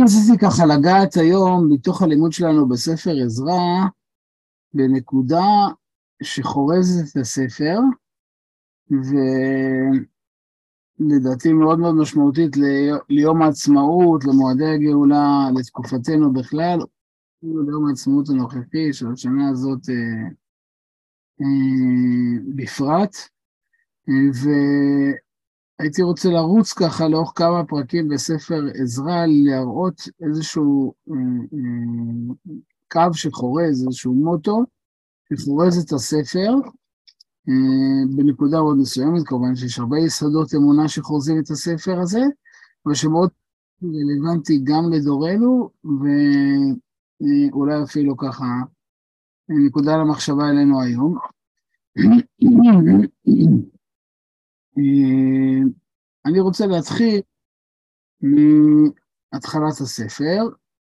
אני רציתי ככה לגעת היום מתוך הלימוד שלנו בספר עזרא בנקודה שחורזת את הספר, ולדעתי מאוד מאוד משמעותית ליום העצמאות, למועדי הגאולה, לתקופתנו בכלל, ליום העצמאות הנוכחי של השנה הזאת אה, אה, בפרט. והייתי רוצה לרוץ ככה לאורך כמה פרקים בספר עזרא, להראות איזשהו אה, אה, קו שחורז, איזשהו מוטו, שחורז את הספר אה, בנקודה מאוד מסוימת, כמובן שיש הרבה יסודות אמונה שחורזים את הספר הזה, אבל שמאוד רלוונטי גם לדורנו, ואולי אפילו ככה נקודה למחשבה אלינו היום. אה, אני רוצה להתחיל מהתחלת הספר.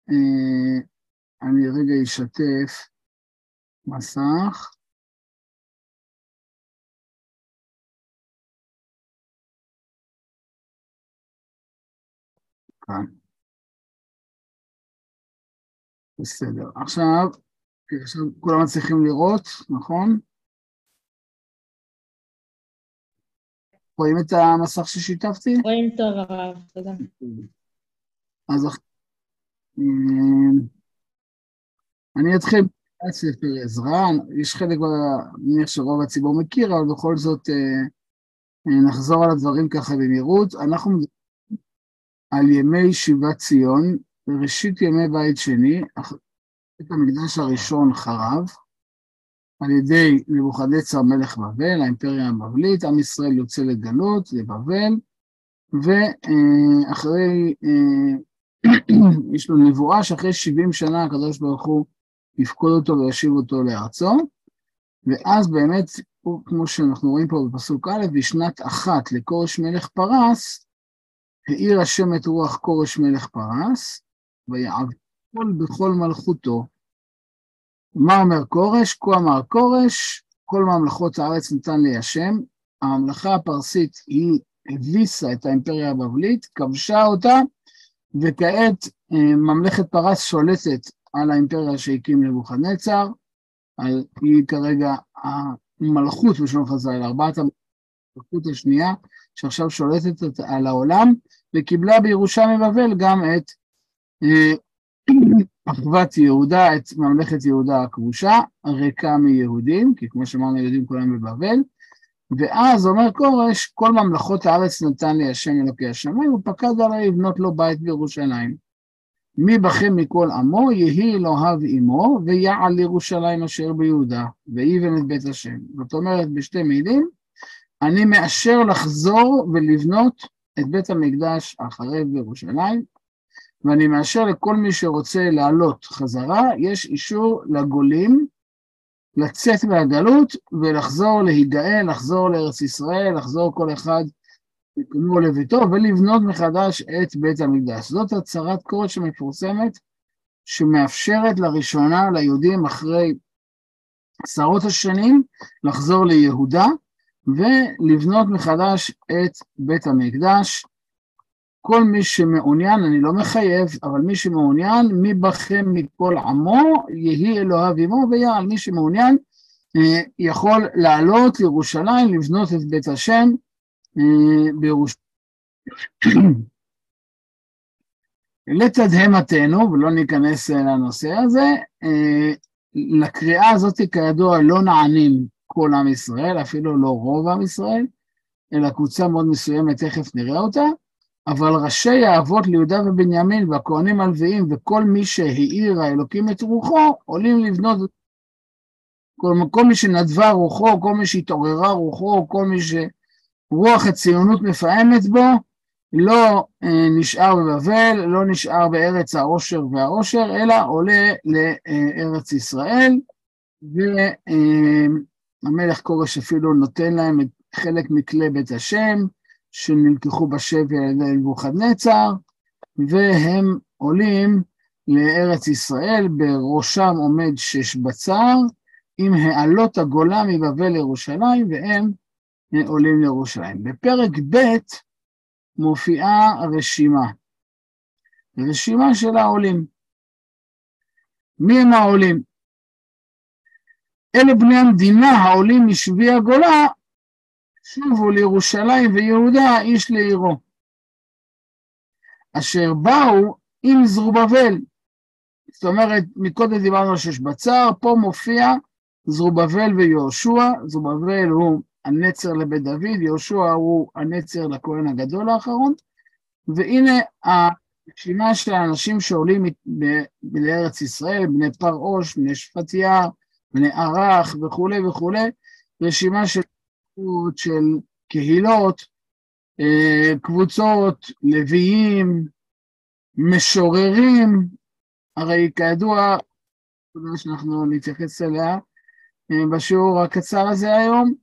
אה, אני רגע אשתף מסך. כאן. בסדר. עכשיו, עכשיו כולם מצליחים לראות, נכון? רואים את המסך ששיתפתי? רואים טוב הרב, תודה. אז אה, אני אתחיל בספר עזרא, יש חלק, אני מניח שרוב הציבור מכיר, אבל בכל זאת אה, אה, נחזור על הדברים ככה במהירות. אנחנו מדברים על ימי שיבת ציון, ראשית ימי בית שני, בית המקדש הראשון חרב, על ידי נבוכדנצר מלך בבל, האימפריה הבבלית, עם ישראל יוצא לגלות, לבבל, ואחרי, אה, יש לו נבואה שאחרי 70 שנה הקדוש ברוך הוא יפקוד אותו וישיב אותו לארצו, ואז באמת, כמו שאנחנו רואים פה בפסוק א', בשנת אחת לכורש מלך פרס, האיר השם את רוח כורש מלך פרס, ויעבוד בכל מלכותו, מה אומר כורש? כה אמר כורש, כל ממלכות הארץ ניתן לי השם. הממלכה הפרסית היא הביסה את האימפריה הבבלית, כבשה אותה, וכעת אה, ממלכת פרס שולטת על האימפריה שהקים נבוכדנצר, היא כרגע המלכות בשלום חז"ל, ארבעת המלכות השנייה, שעכשיו שולטת על העולם, וקיבלה בירושה מבבל גם את אה, אחוות יהודה, את ממלכת יהודה הכבושה, ריקה מיהודים, כי כמו שאמרנו, יהודים כולם בבבל, ואז אומר כורש, כל ממלכות הארץ נתן לי השם אלוקי השמיים, ופקד עלי לבנות לו בית בירושלים. מי בכם מכל עמו, יהי אלוהיו עמו, ויעל לירושלים אשר ביהודה, ויבן את בית השם. זאת אומרת, בשתי מילים, אני מאשר לחזור ולבנות את בית המקדש החרב בירושלים, ואני מאשר לכל מי שרוצה לעלות חזרה, יש אישור לגולים לצאת מהגלות ולחזור להיגאל, לחזור לארץ ישראל, לחזור כל אחד לקומו לביתו ולבנות מחדש את בית המקדש. זאת הצהרת קורת שמפורסמת, שמאפשרת לראשונה ליהודים אחרי עשרות השנים לחזור ליהודה ולבנות מחדש את בית המקדש. כל מי שמעוניין, אני לא מחייב, אבל מי שמעוניין, מי בכם מכל עמו, יהי אלוהיו עמו ויעל. מי שמעוניין אה, יכול לעלות לירושלים, לבנות את בית השם אה, בירושלים. לתדהמתנו, ולא ניכנס לנושא הזה, אה, לקריאה הזאת כידוע לא נענים כל עם ישראל, אפילו לא רוב עם ישראל, אלא קבוצה מאוד מסוימת, תכף נראה אותה, אבל ראשי האבות ליהודה ובנימין והכהנים הלוויים וכל מי שהאיר האלוקים את רוחו, עולים לבנות, כל, מי שנדבה רוחו, כל מי שהתעוררה רוחו, כל מי שרוח הציונות מפעמת בו, לא אה, נשאר בבבל, לא נשאר בארץ העושר והעושר, אלא עולה לארץ ישראל, והמלך אה, כורש אפילו נותן להם את חלק מכלי בית השם, שנלקחו בשבי על ידי נבוכדנצר, והם עולים לארץ ישראל, בראשם עומד שש בצר, עם העלות הגולה מבבל לירושלים, והם עולים לירושלים. בפרק ב' מופיעה רשימה. רשימה של העולים. מי הם העולים? אלה בני המדינה העולים משבי הגולה, שובו לירושלים ויהודה איש לעירו. אשר באו עם זרובבל. זאת אומרת, מקודם דיברנו על שש בצר, פה מופיע זרובבל ויהושע, זרובבל הוא הנצר לבית דוד, יהושע הוא הנצר לכהן הגדול האחרון, והנה הרשימה של האנשים שעולים לארץ ישראל, בני פרעוש, בני שפטיה, בני ערך וכולי וכולי, רשימה של, של קהילות, אה, קבוצות, לוויים, משוררים, הרי כידוע, שאנחנו נתייחס אליה אה, בשיעור הקצר הזה היום,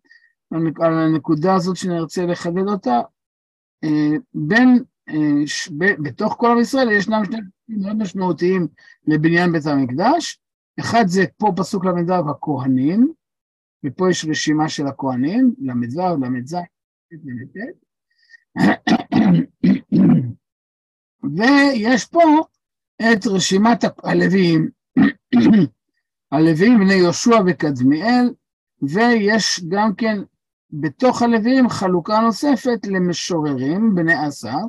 על הנקודה הזאת שנרצה לחדד אותה, אה, בין, בתוך כל עם ישראל ישנם שני דברים מאוד משמעותיים לבניין בית המקדש, אחד זה פה פסוק ל"ו הכהנים, ופה יש רשימה של הכהנים, ל"ו, ל"ז, ל"ט, ויש פה את רשימת הלוויים, הלוויים בני יהושע וקדמיאל, ויש גם כן בתוך הלוויים חלוקה נוספת למשוררים, בני אסף,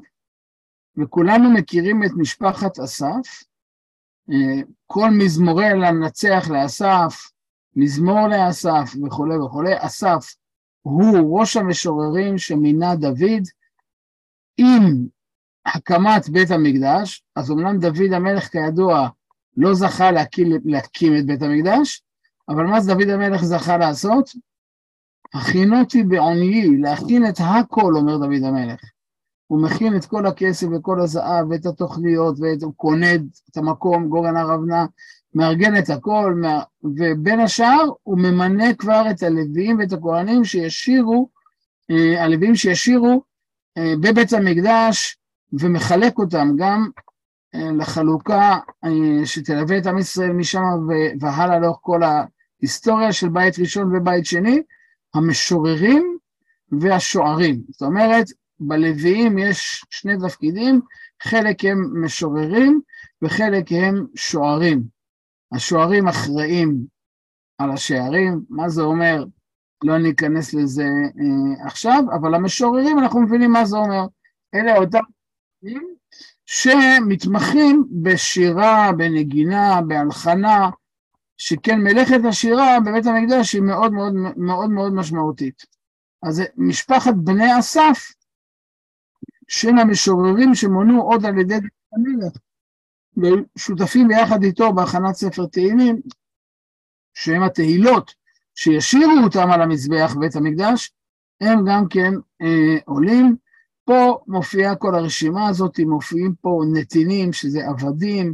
וכולנו מכירים את משפחת אסף, כל מזמורי לנצח לאסף, מזמור לאסף וכולי וכולי, אסף הוא ראש המשוררים שמינה דוד עם הקמת בית המקדש, אז אמנם דוד המלך כידוע לא זכה להקים, להקים את בית המקדש, אבל מה דוד המלך זכה לעשות? הכינותי בעוניי, להכין את הכל, אומר דוד המלך. הוא מכין את כל הכסף וכל הזהב ואת התוכניות והוא קונה את המקום, גורן הרבנה, מארגן את הכל, ובין השאר הוא ממנה כבר את הלוויים ואת הכהנים שישירו, אה, הלוויים שישירו אה, בבית המקדש ומחלק אותם גם אה, לחלוקה שתלווה את עם ישראל משם והלאה לאורך כל ההיסטוריה של בית ראשון ובית שני, המשוררים והשוערים. זאת אומרת, בלוויים יש שני תפקידים, חלק הם משוררים וחלק הם שוערים. השוערים אחראים על השערים, מה זה אומר? לא ניכנס לזה אה, עכשיו, אבל המשוררים, אנחנו מבינים מה זה אומר. אלה אותם שמתמחים בשירה, בנגינה, בהלחנה, שכן מלאכת השירה בבית המקדש היא מאוד מאוד מאוד מאוד משמעותית. אז משפחת בני אסף של המשוררים שמונו עוד על ידי המלך, ושותפים ביחד איתו בהכנת ספר תהילים, שהם התהילות שישירו אותם על המזבח בית המקדש, הם גם כן אה, עולים. פה מופיעה כל הרשימה הזאת, מופיעים פה נתינים, שזה עבדים,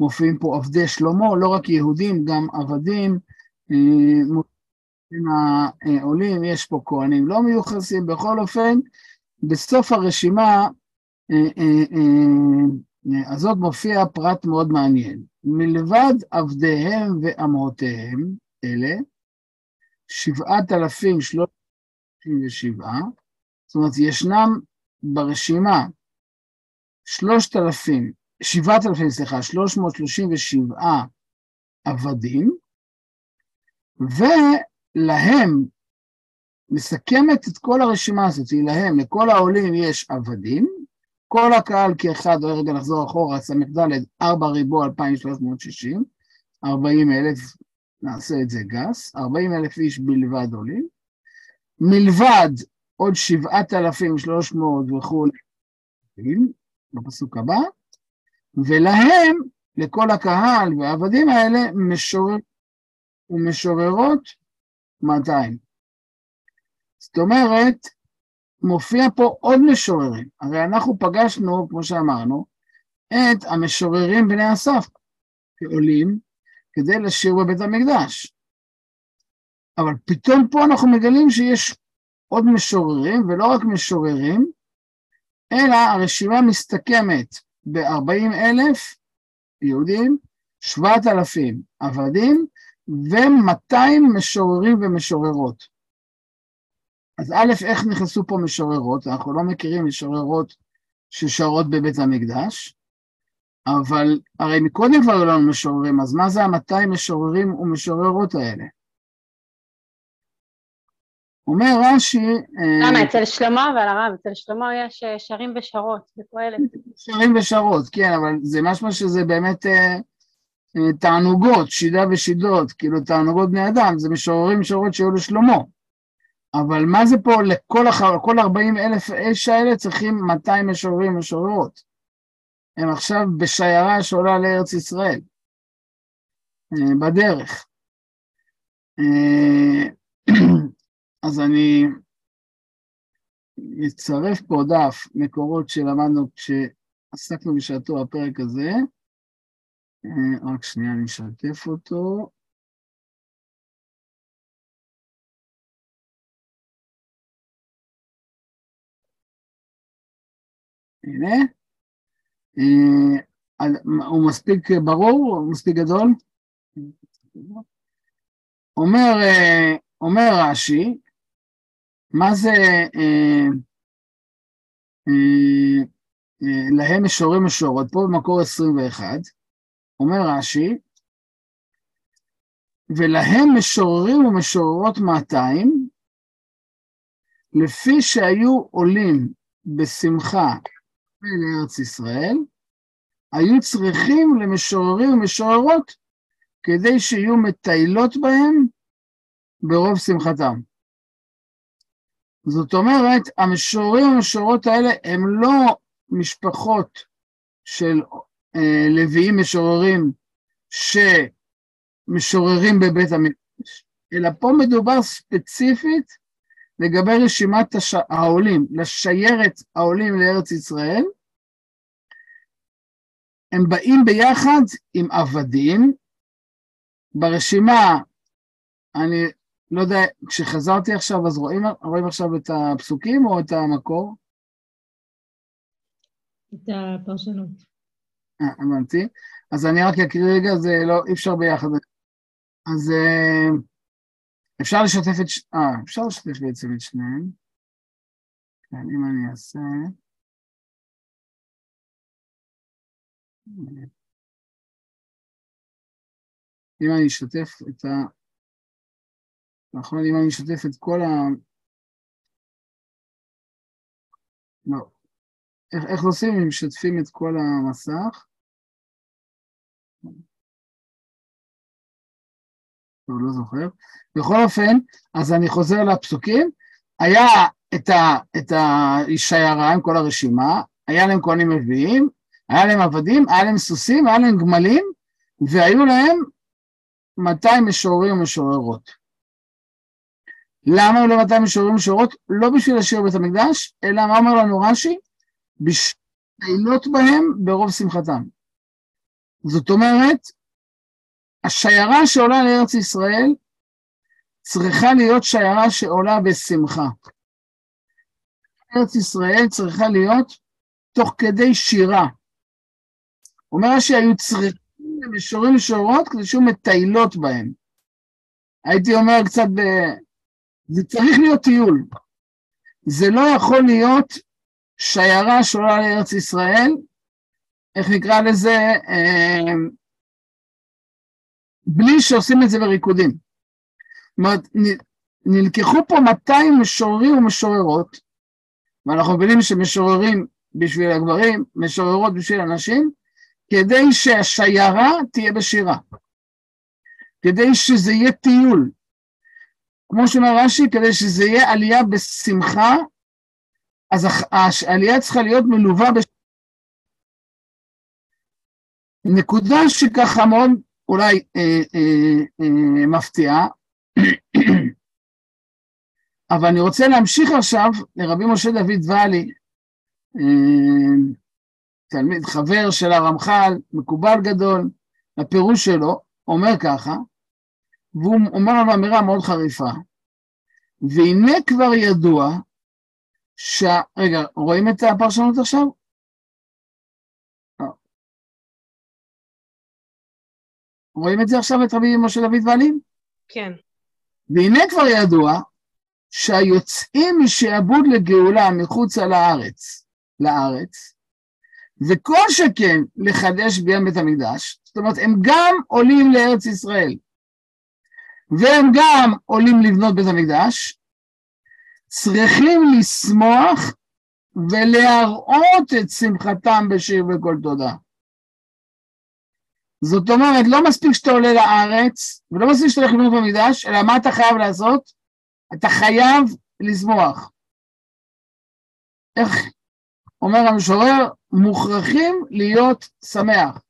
מופיעים פה עבדי שלמה, לא רק יהודים, גם עבדים, אה, מופיעים העולים, יש פה כהנים לא מיוחסים, בכל אופן, בסוף הרשימה אה, אה, אה, הזאת מופיע פרט מאוד מעניין. מלבד עבדיהם ואמותיהם, אלה, שבעת אלפים שלושים ושבעה, זאת אומרת, ישנם ברשימה שלושת אלפים, שבעת אלפים, סליחה, שלוש מאות שלושים ושבעה עבדים, ולהם מסכמת את כל הרשימה הזאת, היא להם, לכל העולים יש עבדים, כל הקהל כאחד, רגע נחזור אחורה, ס"ד, 4 ריבוע 2,360, 40 אלף, נעשה את זה גס, 40 אלף איש בלבד עולים, מלבד עוד 7,300 וכולי, בפסוק הבא, ולהם, לכל הקהל והעבדים האלה, משורר ומשוררות 200. זאת אומרת, מופיע פה עוד משוררים. הרי אנחנו פגשנו, כמו שאמרנו, את המשוררים בני אסף שעולים כדי לשיר בבית המקדש. אבל פתאום פה אנחנו מגלים שיש עוד משוררים, ולא רק משוררים, אלא הרשימה מסתכמת ב-40 אלף יהודים, 7,000 עבדים ו-200 משוררים ומשוררות. אז א', איך נכנסו פה משוררות? אנחנו לא מכירים משוררות ששרות בבית המקדש. אבל הרי מקודם כבר היו לנו משוררים, אז מה זה המאתיים משוררים ומשוררות האלה? אומר רש"י... אה, למה, אצל שלמה אבל הרב, אצל שלמה יש אה, שרים ושרות בפועלת. שרים ושרות, כן, אבל זה משמע שזה באמת אה, אה, תענוגות, שידה ושידות, כאילו תענוגות בני אדם, זה משוררים ושרות שהיו לשלמה. אבל מה זה פה, לכל אחר, כל 40 אלף איש האלה צריכים 200 משוררים ומשוררות. הם עכשיו בשיירה שעולה לארץ ישראל, אה, בדרך. אה, אז אני אצרף פה דף מקורות שלמדנו כשעסקנו בשעתו הפרק הזה. אה, רק שנייה, אני אשתף אותו. הנה. אה, הוא מספיק ברור? הוא מספיק גדול? אומר, אה, אומר רש"י, מה זה אה, אה, אה, להם משורים משורות? פה במקור 21, אומר רש"י, ולהם משוררים ומשוררות 200, לפי שהיו עולים בשמחה לארץ ישראל, היו צריכים למשוררים ומשוררות כדי שיהיו מטיילות בהם ברוב שמחתם. זאת אומרת, המשוררים והמשוררות האלה הם לא משפחות של אה, לוויים משוררים שמשוררים בבית המקדש, אלא פה מדובר ספציפית לגבי רשימת הש... העולים, לשיירת העולים לארץ ישראל. הם באים ביחד עם עבדים. ברשימה, אני לא יודע, כשחזרתי עכשיו, אז רואים, רואים עכשיו את הפסוקים או את המקור? את הפרשנות. אה, הבנתי. אז אני רק אקריא רגע, זה לא, אי אפשר ביחד. אז אה, אפשר לשתף את, ש... אה, אפשר לשתף בעצם את שניהם. כן, אם אני אעשה... אם אני אשתף את ה... נכון, אם אני אשתף את כל ה... לא. איך, איך עושים אם משתפים את כל המסך? טוב, לא זוכר. בכל אופן, אז אני חוזר לפסוקים. היה את, ה, את השיירה עם כל הרשימה, היה להם כהנים לוויים, היה להם עבדים, היה להם סוסים, היה להם גמלים, והיו להם 200 משוררים ומשוררות. למה היו להם 200 משוררים ומשוררות? לא בשביל לשיר בית המקדש, אלא מה אומר לנו רש"י? בשביל בהם ברוב שמחתם. זאת אומרת, השיירה שעולה לארץ ישראל צריכה להיות שיירה שעולה בשמחה. ארץ ישראל צריכה להיות תוך כדי שירה. אומר שהיו צריכים למשוררים ושורות כדי שיהיו מטיילות בהם. הייתי אומר קצת ב... זה צריך להיות טיול. זה לא יכול להיות שיירה שעולה לארץ ישראל, איך נקרא לזה, אה, בלי שעושים את זה בריקודים. זאת אומרת, נלקחו פה 200 משוררים ומשוררות, ואנחנו מבינים שמשוררים בשביל הגברים, משוררות בשביל הנשים, כדי שהשיירה תהיה בשירה, כדי שזה יהיה טיול. כמו שאומר רש"י, כדי שזה יהיה עלייה בשמחה, אז העלייה צריכה להיות מלווה בש... נקודה שככה מאוד אולי אה, אה, אה, מפתיעה, אבל אני רוצה להמשיך עכשיו לרבי משה דוד ואלי, אה, תלמיד, חבר של הרמח"ל, מקובל גדול, הפירוש שלו אומר ככה, והוא אומר לנו אמירה מאוד חריפה, והנה כבר ידוע, ש... רגע, רואים את הפרשנות עכשיו? רואים את זה עכשיו, את רבי משה דוד ועלים? כן. והנה כבר ידוע שהיוצאים משעבוד לגאולה מחוצה לארץ, לארץ, וכל שכן לחדש ביום בית המקדש, זאת אומרת, הם גם עולים לארץ ישראל, והם גם עולים לבנות בית המקדש, צריכים לשמוח ולהראות את שמחתם בשיר וקול תודה. זאת אומרת, לא מספיק שאתה עולה לארץ, ולא מספיק שאתה הולך לבנות במקדש, אלא מה אתה חייב לעשות? אתה חייב לשמוח. איך אומר המשורר? מוכרחים להיות שמח.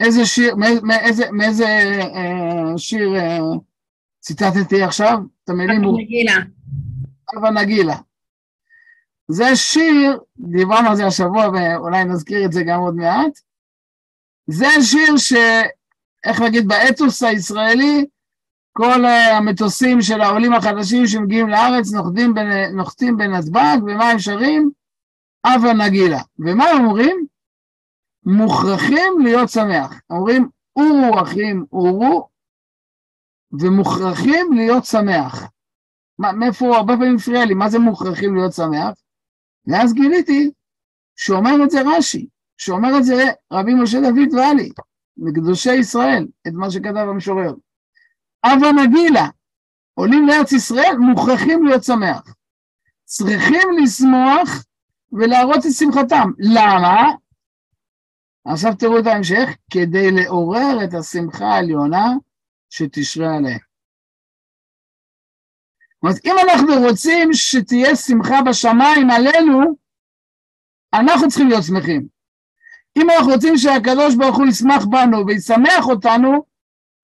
איזה שיר, מאיזה, מאיזה אה, שיר אה, ציטטתי עכשיו? את המילים... נגילה. הווה נגילה. זה שיר, דיברנו על זה השבוע ואולי נזכיר את זה גם עוד מעט. זה שיר ש... איך להגיד, באתוס הישראלי, כל המטוסים של העולים החדשים שמגיעים לארץ נוחתים, נוחתים בנתב"ג, ומה הם שרים? הווה נגילה. ומה הם אומרים? מוכרחים להיות שמח. אומרים, אורו אחים אורו, ומוכרחים להיות שמח. מה, מאיפה, הרבה פעמים הפריע לי, מה זה מוכרחים להיות שמח? ואז גיליתי שאומר את זה רש"י, שאומר את זה רבי משה דוד ואלי, מקדושי ישראל, את מה שכתב המשורר. אבא נגילה, עולים לארץ ישראל, מוכרחים להיות שמח. צריכים לשמוח ולהראות את שמחתם. למה? עכשיו תראו את ההמשך, כדי לעורר את השמחה העליונה שתשרה עליהם. אומרת, אם אנחנו רוצים שתהיה שמחה בשמיים עלינו, אנחנו צריכים להיות שמחים. אם אנחנו רוצים שהקדוש ברוך הוא ישמח בנו וישמח אותנו,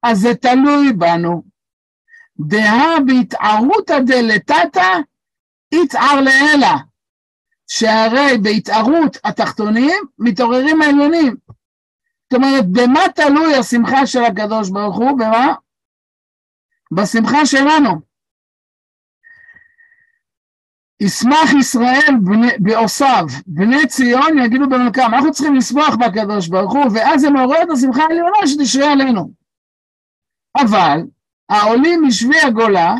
אז זה תלוי בנו. דהה בהתערותא דלתתא, יתער לאלה. שהרי בהתערות התחתונים מתעוררים העליונים. זאת אומרת, במה תלוי השמחה של הקדוש ברוך הוא? במה? בשמחה שלנו. ישמח ישראל בעושיו, בני ציון יגידו במלכם, אנחנו צריכים לשמוח בקדוש ברוך הוא, ואז זה מעורר את השמחה העליונה שתשרה עלינו. אבל העולים משבי הגולה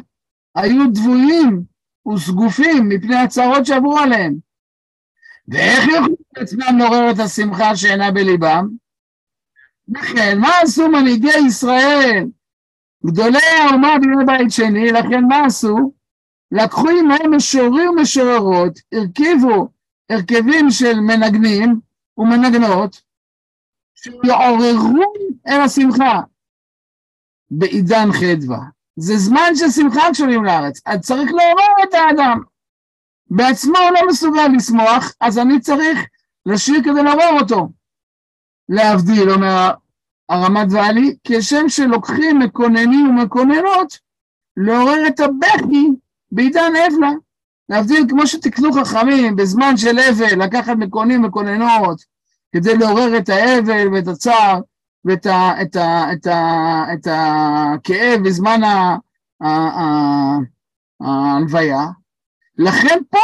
היו דבויים וסגופים מפני הצרות שעברו עליהם. ואיך יוכלו לעצמם לעורר את השמחה שאינה בליבם? לכן, מה עשו מנהיגי ישראל, גדולי האומה בימי בית שני, לכן מה עשו? לקחו עמהם משוררים ומשוררות, הרכיבו הרכבים של מנגנים ומנגנות, שיעוררו אל השמחה בעידן חדווה. זה זמן של שמחה כשעולים לארץ, אז צריך לעורר את האדם. בעצמו הוא לא מסוגל לשמוח, אז אני צריך לשיר כדי לעורר אותו. להבדיל, אומר הרמת ואלי, כשם שלוקחים מקוננים ומקוננות, לעורר את הבכי בעידן אבלה. להבדיל, כמו שתקנו חכמים בזמן של אבל, לקחת מקונים ומקוננות, כדי לעורר את האבל ואת הצער ואת ה, את ה, את ה, את הכאב בזמן ההלוויה, לכן פה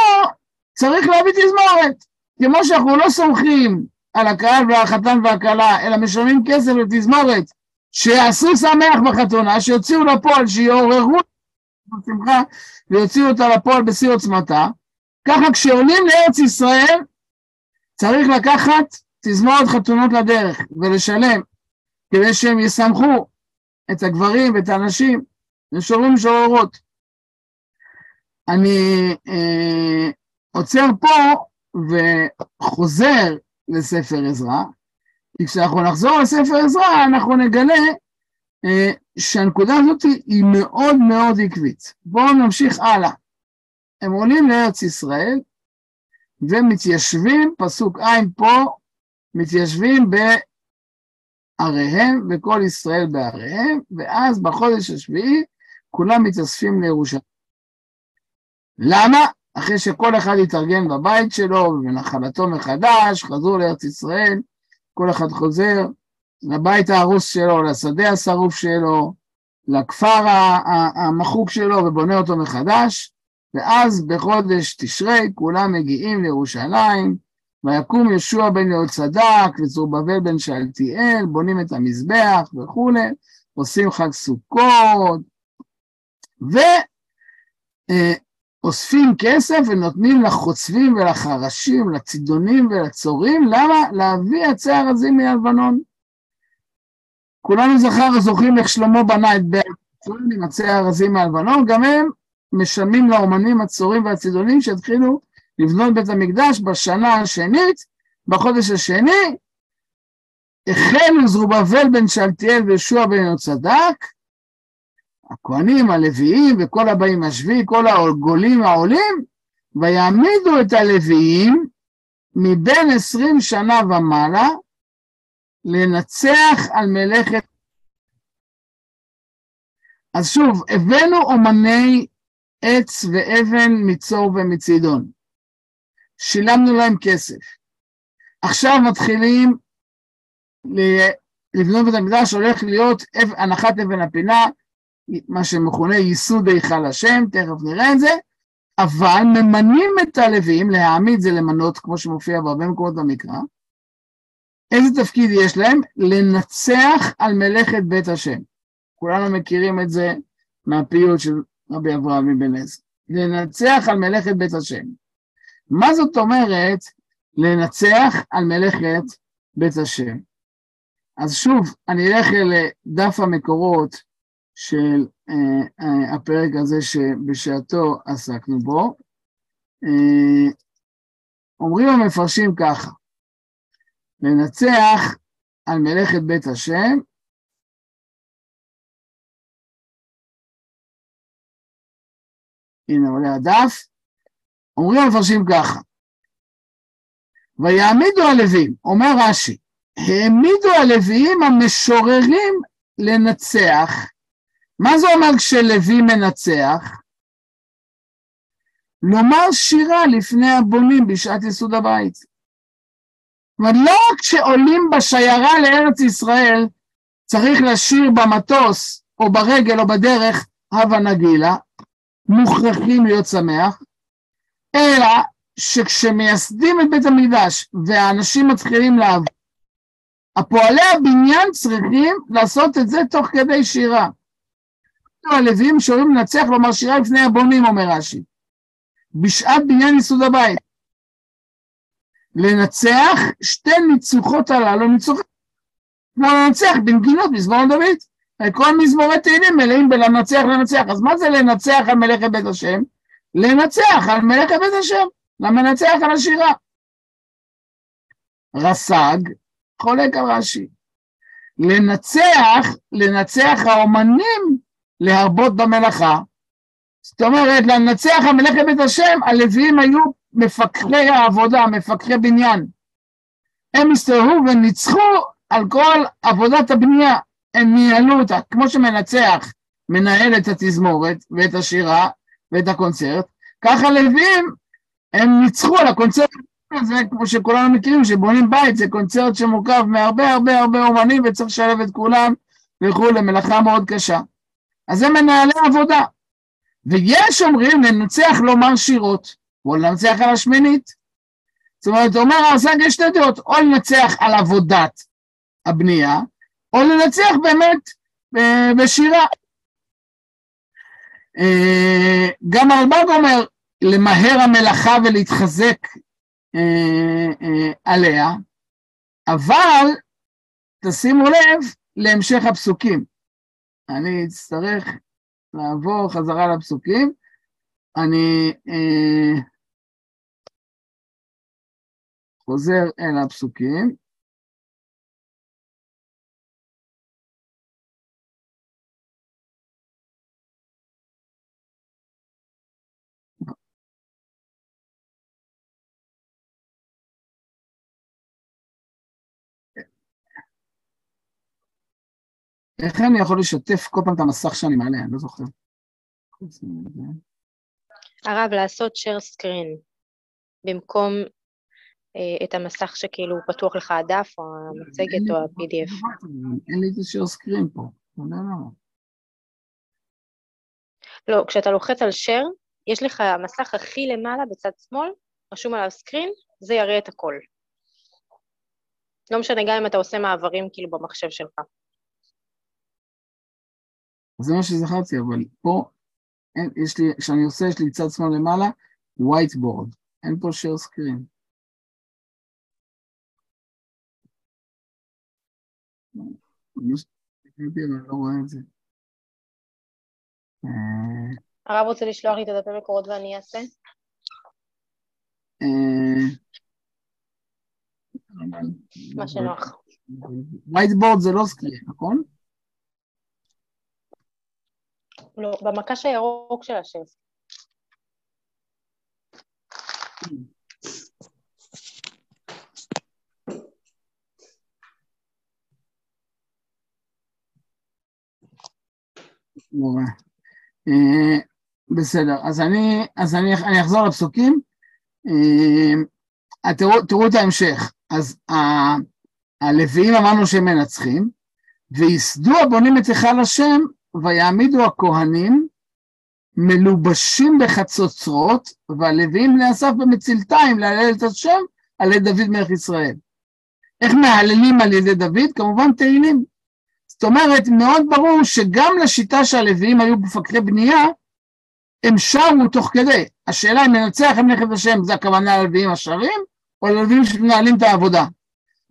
צריך להביא תזמורת. כמו שאנחנו לא סומכים על הקהל והחתן והכלה, אלא משלמים כסף לתזמורת, שיעשו שמח בחתונה, שיוציאו לפועל, שיעוררו בשמחה, ויוציאו אותה לפועל בשיא עוצמתה. ככה כשעולים לארץ ישראל, צריך לקחת תזמורת חתונות לדרך ולשלם, כדי שהם ישמחו את הגברים ואת הנשים, ושורים שוררות. אני אה, עוצר פה וחוזר לספר עזרא, כי כשאנחנו נחזור לספר עזרא אנחנו נגלה אה, שהנקודה הזאת היא מאוד מאוד עקבית. בואו נמשיך הלאה. הם עולים לארץ ישראל ומתיישבים, פסוק ע' פה, מתיישבים בעריהם וכל ישראל בעריהם, ואז בחודש השביעי כולם מתאספים לירושלים. למה? אחרי שכל אחד התארגן בבית שלו ובנחלתו מחדש, חזרו לארץ ישראל, כל אחד חוזר לבית ההרוס שלו, לשדה השרוף שלו, לכפר המחוק שלו ובונה אותו מחדש, ואז בחודש תשרי כולם מגיעים לירושלים, ויקום ישוע בן יהוד צדק וזרובבל בן שאלתיאל, בונים את המזבח וכולי, עושים חג סוכות, ו... אה, כסף ונותנים לחוצבים ולחרשים, לצידונים ולצורים, למה? להביא עצי ארזים מהלבנון. כולנו זכר זוכרים איך שלמה בנה את בית ציון עם עצי הארזים מהלבנון, גם הם משלמים לאומנים הצורים והצידונים שהתחילו לבנות בית המקדש בשנה השנית, בחודש השני, החלו זרובבל בן שלטיאל וישוע בן יהוצדק, הכהנים, הלוויים וכל הבאים השביעי, כל הגולים העולים, ויעמידו את הלוויים מבין עשרים שנה ומעלה לנצח על מלאכת. אז שוב, הבאנו אומני עץ ואבן מצור ומצידון. שילמנו להם כסף. עכשיו מתחילים לבנות בית המקדש, הולך להיות הנחת אבן הפינה, מה שמכונה ייסוד היכל השם, תכף נראה את זה, אבל ממנים את הלווים, להעמיד זה למנות, כמו שמופיע בהרבה מקומות במקרא. איזה תפקיד יש להם? לנצח על מלאכת בית השם. כולנו מכירים את זה מהפיוט של רבי אברהם אבן עזר. לנצח על מלאכת בית השם. מה זאת אומרת לנצח על מלאכת בית השם? אז שוב, אני אלך לדף המקורות של אה, אה, הפרק הזה שבשעתו עסקנו בו. אה, אומרים המפרשים ככה, לנצח על מלאכת בית השם, הנה עולה הדף, אומרים המפרשים ככה, ויעמידו הלווים, אומר רש"י, העמידו הלוויים המשוררים לנצח מה זה אומר כשלוי מנצח? לומר שירה לפני הבונים בשעת יסוד הבית. זאת אומרת, לא רק כשעולים בשיירה לארץ ישראל, צריך לשיר במטוס, או ברגל, או בדרך, הווה נגילה, מוכרחים להיות שמח, אלא שכשמייסדים את בית המקדש והאנשים מתחילים לעבוד, הפועלי הבניין צריכים לעשות את זה תוך כדי שירה. הלווים שואלים לנצח לומר שירה לפני הבונים, אומר רש"י. בשעת בניין יסוד הבית. לנצח שתי ניצוחות הללו, ניצוחות, כמו לנצח בנגינות מזמור דוד. כל מזמורי תהילים מלאים בלנצח לנצח. אז מה זה לנצח על מלאכת בית השם? לנצח על מלאכת בית השם, למנצח על השירה. רס"ג חולק על רש"י. לנצח, לנצח האומנים להרבות במלאכה. זאת אומרת, לנצח המלאכת בית השם, הלוויים היו מפקחי העבודה, מפקחי בניין. הם הסתובבו וניצחו על כל עבודת הבנייה, הם ניהלו אותה, כמו שמנצח מנהל את התזמורת ואת השירה ואת הקונצרט, ככה לוויים הם ניצחו על הקונצרט הזה, כמו שכולנו מכירים, שבונים בית, זה קונצרט שמורכב מהרבה הרבה הרבה אומנים וצריך לשלב את כולם וכולי, מלאכה מאוד קשה. אז זה מנהלי עבודה. ויש אומרים לנצח לומר שירות, או לנצח על השמינית. זאת אומרת, אומר הרס"ג יש שתי דעות, או לנצח על עבודת הבנייה, או לנצח באמת בשירה. אה, גם הרלב"ג אומר, למהר המלאכה ולהתחזק אה, אה, עליה, אבל תשימו לב להמשך הפסוקים. אני אצטרך לעבור חזרה לפסוקים. אני אה, חוזר אל הפסוקים. איך אני יכול לשתף כל פעם את המסך שאני מעלה? אני לא זוכר. הרב, לעשות share screen במקום את המסך שכאילו פתוח לך הדף או המצגת או ה-PDF. אין לי את ה-share screen פה, לא. לא, כשאתה לוחץ על share, יש לך המסך הכי למעלה בצד שמאל, רשום עליו screen, זה יראה את הכל. לא משנה גם אם אתה עושה מעברים כאילו במחשב שלך. זה מה שזכרתי, אבל פה אין, יש לי, כשאני עושה, יש לי צד שמאל למעלה, whiteboard. אין פה share screen. אני לא רואה את זה. הרב רוצה לשלוח לי את הדפי מקורות ואני אעשה? אה, מה שנוח. whiteboard זה לא סקרין, נכון? לא, במקש הירוק של השם. נורא. אה, בסדר, אז אני, אז אני, אני אחזור לפסוקים. אה, תראו, תראו את ההמשך. אז ה, הלוויים אמרנו שהם מנצחים, וייסדו הבונים את היכל השם, ויעמידו הכהנים מלובשים בחצוצרות, והלוויים בני אסף במצלתיים להלל את השם על ידי דוד מלך ישראל. איך מהללים על ידי דוד? כמובן תהילים. זאת אומרת, מאוד ברור שגם לשיטה שהלוויים היו מפקחי בנייה, הם שרו תוך כדי. השאלה אם מנצח את מלאכת השם, זה הכוונה ללוויים השרים, או ללוויים שמנהלים את העבודה.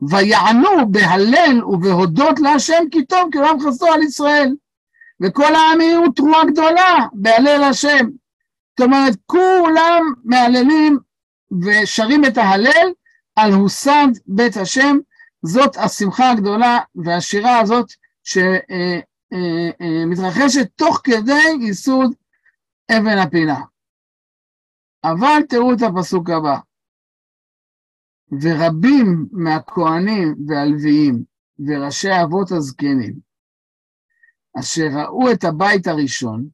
ויענו בהלל ובהודות להשם כי טוב כי עולם חסדו על ישראל. וכל העם יהיו תרועה גדולה בהלל השם. זאת אומרת, כולם מהללים ושרים את ההלל על הוסד בית השם. זאת השמחה הגדולה והשירה הזאת שמתרחשת תוך כדי ייסוד אבן הפינה. אבל תראו את הפסוק הבא. ורבים מהכהנים והלוויים וראשי האבות הזקנים, אשר ראו את הבית הראשון,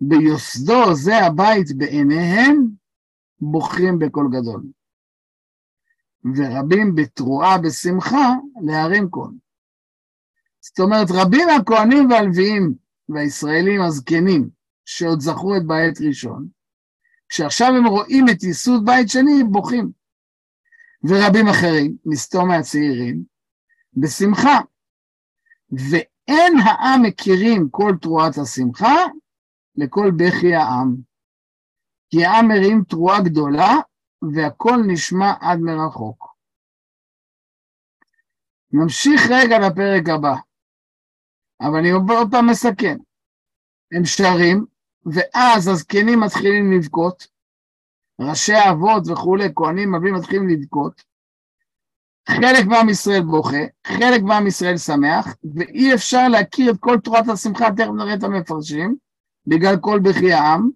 ביוסדו זה הבית בעיניהם, בוחרים בקול גדול. ורבים בתרועה בשמחה להרים קול. זאת אומרת, רבים מהכהנים והלוויים והישראלים הזקנים, שעוד זכו את בית ראשון, כשעכשיו הם רואים את ייסוד בית שני, בוכים. ורבים אחרים, מסתום מהצעירים, בשמחה. ואין העם מכירים כל תרועת השמחה לכל בכי העם. כי העם מרים תרועה גדולה, והכל נשמע עד מרחוק. נמשיך רגע לפרק הבא, אבל אני עוד פעם מסכם. הם שרים, ואז הזקנים מתחילים לבכות, ראשי האבות וכולי, כהנים, אבים מתחילים לבכות. חלק מעם ישראל בוכה, חלק מעם ישראל שמח, ואי אפשר להכיר את כל תורת השמחה, תכף נראה את המפרשים, בגלל כל בכי העם.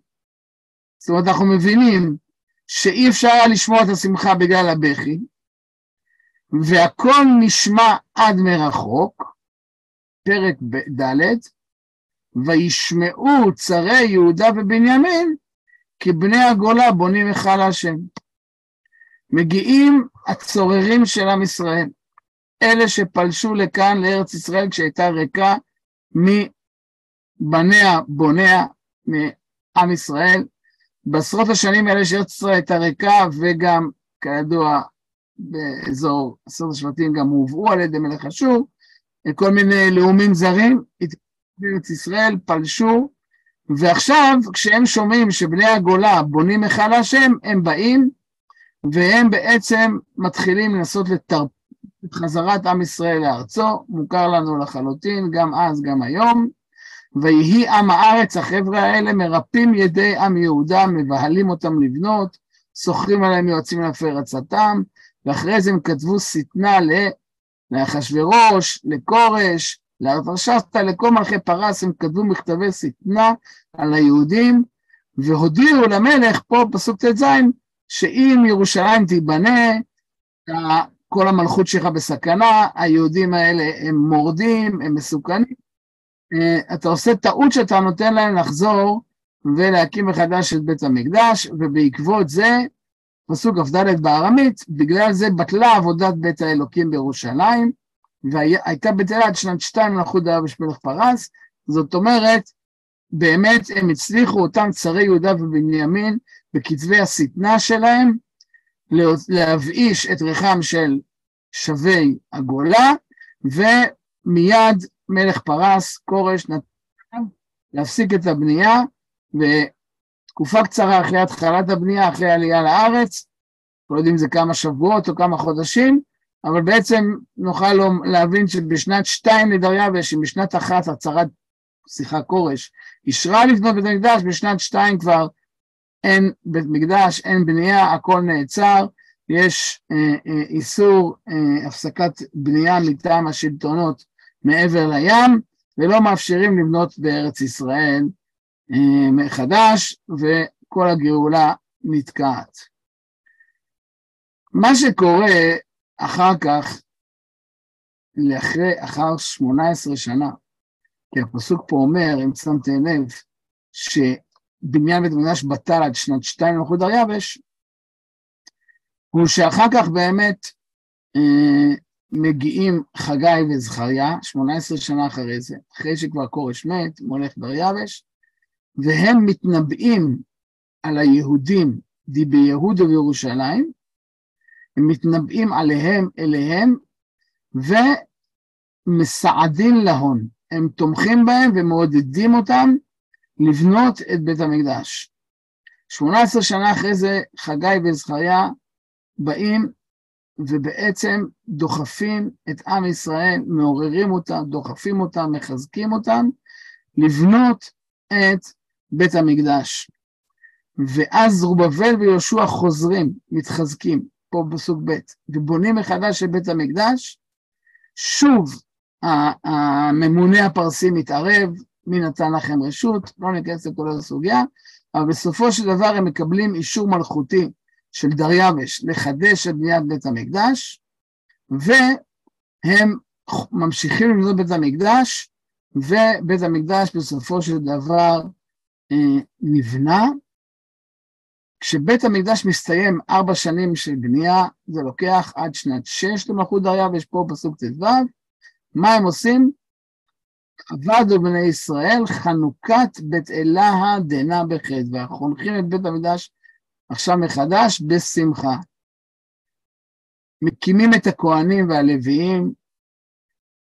זאת אומרת, אנחנו מבינים שאי אפשר היה לשמוע את השמחה בגלל הבכי, והכל נשמע עד מרחוק, פרק ד', וישמעו צרי יהודה ובנימין, כי בני הגולה בונים היכל השם. מגיעים הצוררים של עם ישראל, אלה שפלשו לכאן לארץ ישראל כשהייתה ריקה מבניה, בוניה, מעם ישראל. בעשרות השנים האלה שארץ ישראל הייתה ריקה, וגם, כידוע, באזור עשרות השבטים גם הובאו על ידי מלך אשור, כל מיני לאומים זרים, בארץ ישראל, פלשו, ועכשיו כשהם שומעים שבני הגולה בונים היכל השם, הם באים והם בעצם מתחילים לנסות לתרפ... את חזרת עם ישראל לארצו, מוכר לנו לחלוטין, גם אז, גם היום. ויהי עם הארץ, החבר'ה האלה מרפים ידי עם יהודה, מבהלים אותם לבנות, שוכרים עליהם יועצים להפר עצתם, ואחרי זה הם כתבו שטנה לאחשוורוש, לכורש, לארתרשסטה, לכל מלכי פרס, הם כתבו מכתבי שטנה על היהודים, והודיעו למלך, פה פסוק ט"ז, שאם ירושלים תיבנה, כל המלכות שלך בסכנה, היהודים האלה הם מורדים, הם מסוכנים. אה, אתה עושה טעות שאתה נותן להם לחזור ולהקים מחדש את בית המקדש, ובעקבות זה, פסוק כ"ד בארמית, בגלל זה בטלה עבודת בית האלוקים בירושלים, והייתה בטלה עד שנת שתיים מלכות דרבש מלך פרס, זאת אומרת, באמת הם הצליחו, אותם צרי יהודה ובנימין, בכתבי השטנה שלהם, להבאיש את ריחם של שבי הגולה, ומיד מלך פרס, כורש, נתן להפסיק את הבנייה, ותקופה קצרה אחרי התחלת הבנייה, אחרי העלייה לארץ, לא יודעים אם זה כמה שבועות או כמה חודשים, אבל בעצם נוכל להבין שבשנת שתיים לדריווש, אם בשנת אחת הצהרת, סליחה, כורש, אישרה לבנות בית המקדש, בשנת שתיים כבר אין בית מקדש, אין בנייה, הכל נעצר, יש אה, אה, איסור אה, הפסקת בנייה מטעם השלטונות מעבר לים, ולא מאפשרים לבנות בארץ ישראל מחדש, וכל הגאולה נתקעת. מה שקורה אחר כך, לאחרי, אחר 18 שנה, כי הפסוק פה אומר, אם שמתם לב, שבניין בית המקדש בטל עד שנת שתיים למלכות דריווש, הוא שאחר כך באמת אה, מגיעים חגי וזכריה, 18 שנה אחרי זה, אחרי שכבר כורש מת, מולך דריווש, והם מתנבאים על היהודים די ביהודה וירושלים, הם מתנבאים עליהם אליהם ומסעדים להון. הם תומכים בהם ומעודדים אותם לבנות את בית המקדש. 18 שנה אחרי זה חגי וזכריה באים ובעצם דוחפים את עם ישראל, מעוררים אותם, דוחפים אותם, מחזקים אותם, לבנות את בית המקדש. ואז זרובבל ויהושע חוזרים, מתחזקים. פה בסוג ב', ובונים מחדש את בית המקדש, שוב הממונה הפרסי מתערב, מי נתן לכם רשות, לא ניכנס לכל הסוגיה, אבל בסופו של דבר הם מקבלים אישור מלכותי של דריווש לחדש את בניית בית המקדש, והם ממשיכים לבנות בית המקדש, ובית המקדש בסופו של דבר נבנה, כשבית המקדש מסתיים ארבע שנים של בנייה, זה לוקח עד שנת שש למלכות דריווש, פה פסוק ט"ו, מה הם עושים? עבדו בני ישראל חנוכת בית אלה דנה בחדווה, חונכים את בית המקדש עכשיו מחדש בשמחה. מקימים את הכהנים והלוויים,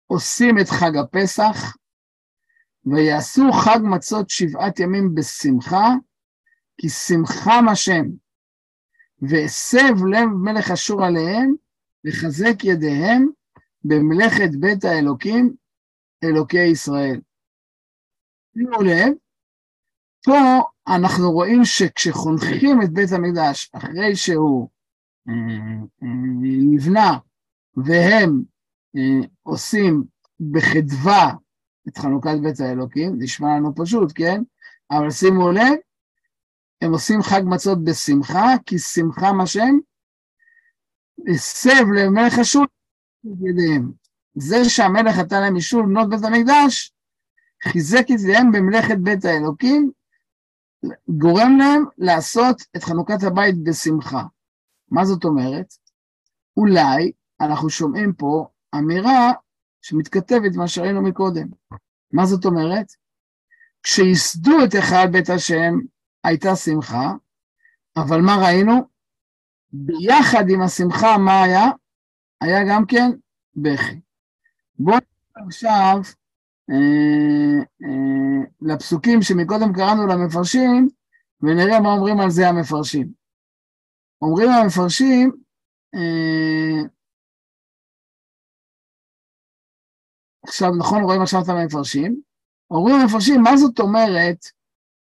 עושים את חג הפסח, ויעשו חג מצות שבעת ימים בשמחה, כי שמחם השם, והסב לב מלך אשור עליהם, לחזק ידיהם במלאכת בית האלוקים, אלוקי ישראל. שימו לב, פה אנחנו רואים שכשחונכים את בית המקדש, אחרי שהוא אה, אה, נבנה, והם אה, עושים בחדווה את חנוכת בית האלוקים, נשמע לנו פשוט, כן? אבל שימו לב, הם עושים חג מצות בשמחה, כי שמחם השם, הסב למלך אשור ידיהם. זה שהמלך נתן להם אישור לבנות בית המקדש, חיזק את ידיהם במלאכת בית האלוקים, גורם להם לעשות את חנוכת הבית בשמחה. מה זאת אומרת? אולי אנחנו שומעים פה אמירה שמתכתבת מה שראינו מקודם. מה זאת אומרת? כשייסדו את היכל בית השם, הייתה שמחה, אבל מה ראינו? ביחד עם השמחה, מה היה? היה גם כן בכי. בואו נראה עכשיו אה, אה, לפסוקים שמקודם קראנו למפרשים, ונראה מה אומרים על זה המפרשים. אומרים המפרשים, אה, עכשיו נכון רואים עכשיו את המפרשים, אומרים המפרשים, מה זאת אומרת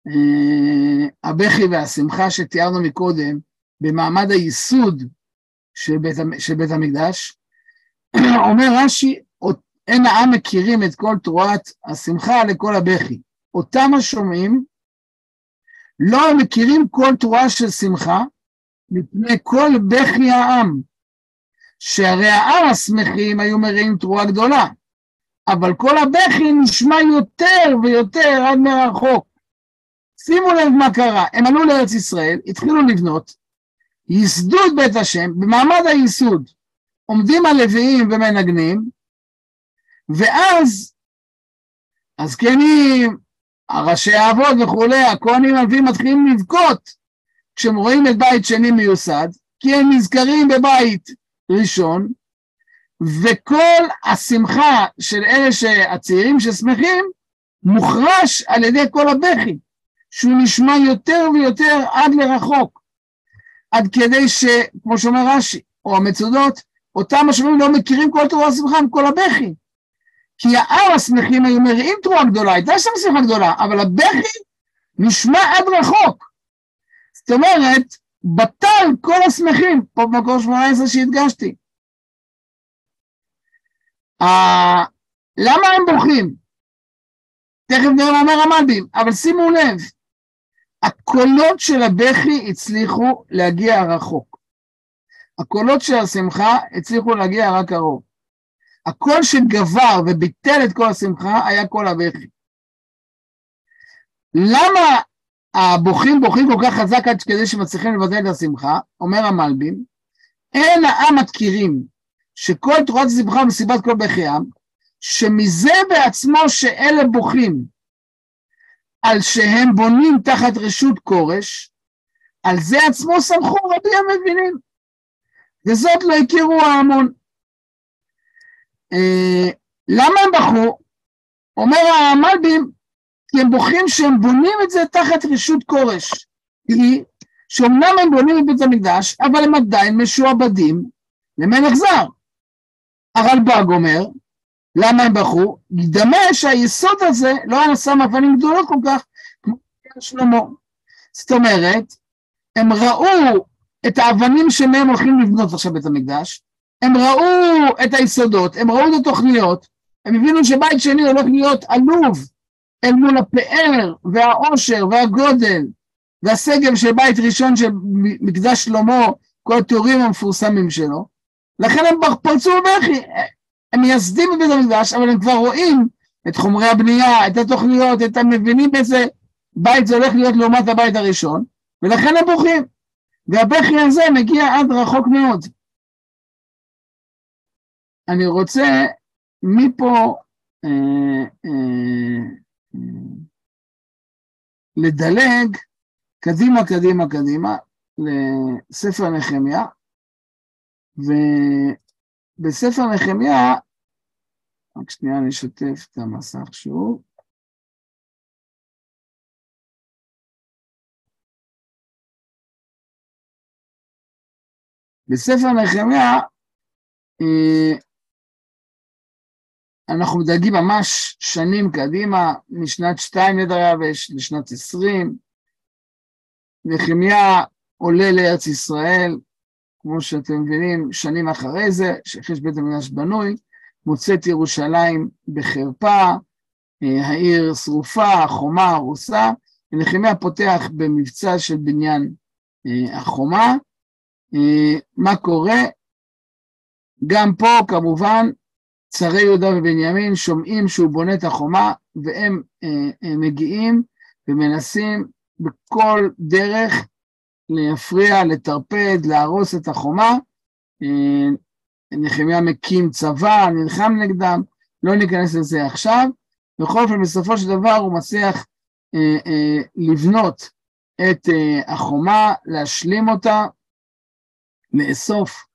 אה, הבכי והשמחה שתיארנו מקודם במעמד הייסוד של בית, של בית המקדש, אומר רש"י, אין העם מכירים את כל תרועת השמחה לכל הבכי. אותם השומעים לא מכירים כל תרועה של שמחה מפני כל בכי העם, שהרי העם השמחים היו מראים תרועה גדולה, אבל כל הבכי נשמע יותר ויותר עד מרחוק. שימו לב מה קרה, הם עלו לארץ ישראל, התחילו לבנות, ייסדו את בית השם, במעמד הייסוד עומדים הלוויים ומנגנים, ואז הזקנים, הראשי האבות וכולי, הכהנים הלווים מתחילים לבכות כשהם רואים את בית שני מיוסד, כי הם נזכרים בבית ראשון, וכל השמחה של אלה הצעירים ששמחים, מוחרש על ידי כל הבכי, שהוא נשמע יותר ויותר עד לרחוק, עד כדי שכמו שאומר רש"י, או המצודות, אותם השומעים לא מכירים כל תורה שמחה עם כל הבכי. כי העם השמחים היו מריעים תרועה גדולה, הייתה שם שמחה גדולה, אבל הבכי נשמע עד רחוק. זאת אומרת, בטל כל השמחים, פה במקור 18 שהדגשתי. Uh, למה הם בוכים? תכף מה אומר המלבים, אבל שימו לב, הקולות של הבכי הצליחו להגיע רחוק. הקולות של השמחה הצליחו להגיע רק קרוב. הקול שגבר וביטל את כל השמחה היה קול הבכי. למה הבוכים בוכים כל כך חזק עד כדי שמצליחים לבטל את השמחה? אומר המלבים, אין העם מכירים שכל תורת השמחה ומסיבת כל בכיהם, שמזה בעצמו שאלה בוכים על שהם בונים תחת רשות כורש, על זה עצמו סמכו רבי המבינים, וזאת לא הכירו ההמון. אה, למה הם בכו? אומר המלבים, כי הם בוכים שהם בונים את זה תחת רשות כורש. היא שאומנם הם בונים את בית המקדש, אבל הם עדיין משועבדים למלך זר. הרלב"ג אומר, למה הם בכו? דמה שהיסוד הזה לא היה נשא מאבנים גדולות כל כך כמו שלמה. זאת אומרת, הם ראו את האבנים שמהם הולכים לבנות עכשיו בית המקדש, הם ראו את היסודות, הם ראו את התוכניות, הם הבינו שבית שני הולך להיות עלוב אל מול הפאר והעושר והגודל והשגב של בית ראשון של מקדש שלמה, כל התיאורים המפורסמים שלו, לכן הם פרצו בבכי, הם מייסדים את בית המקדש, אבל הם כבר רואים את חומרי הבנייה, את התוכניות, את המבינים באיזה בית זה הולך להיות לעומת הבית הראשון, ולכן הם בוכים. והבכי הזה מגיע עד רחוק מאוד. אני רוצה מפה אה, אה, אה, לדלג קדימה, קדימה, קדימה, לספר נחמיה, ובספר נחמיה, רק שנייה אני אשתף את המסך שוב. בספר נחמיה אה, אנחנו מדלגים ממש שנים קדימה, משנת שתיים לדריווש לשנת עשרים. נחמיה עולה לארץ ישראל, כמו שאתם מבינים, שנים אחרי זה, שיש בית המקדש בנוי, מוצא את ירושלים בחרפה, אה, העיר שרופה, החומה הרוסה, ונחמיה פותח במבצע של בניין אה, החומה. אה, מה קורה? גם פה כמובן צרי יהודה ובנימין שומעים שהוא בונה את החומה והם מגיעים ומנסים בכל דרך להפריע, לטרפד, להרוס את החומה. אה, נחמיה מקים צבא, נלחם נגדם, לא ניכנס לזה עכשיו. בכל אופן, בסופו של דבר הוא מצליח אה, אה, לבנות את אה, החומה, להשלים אותה, לאסוף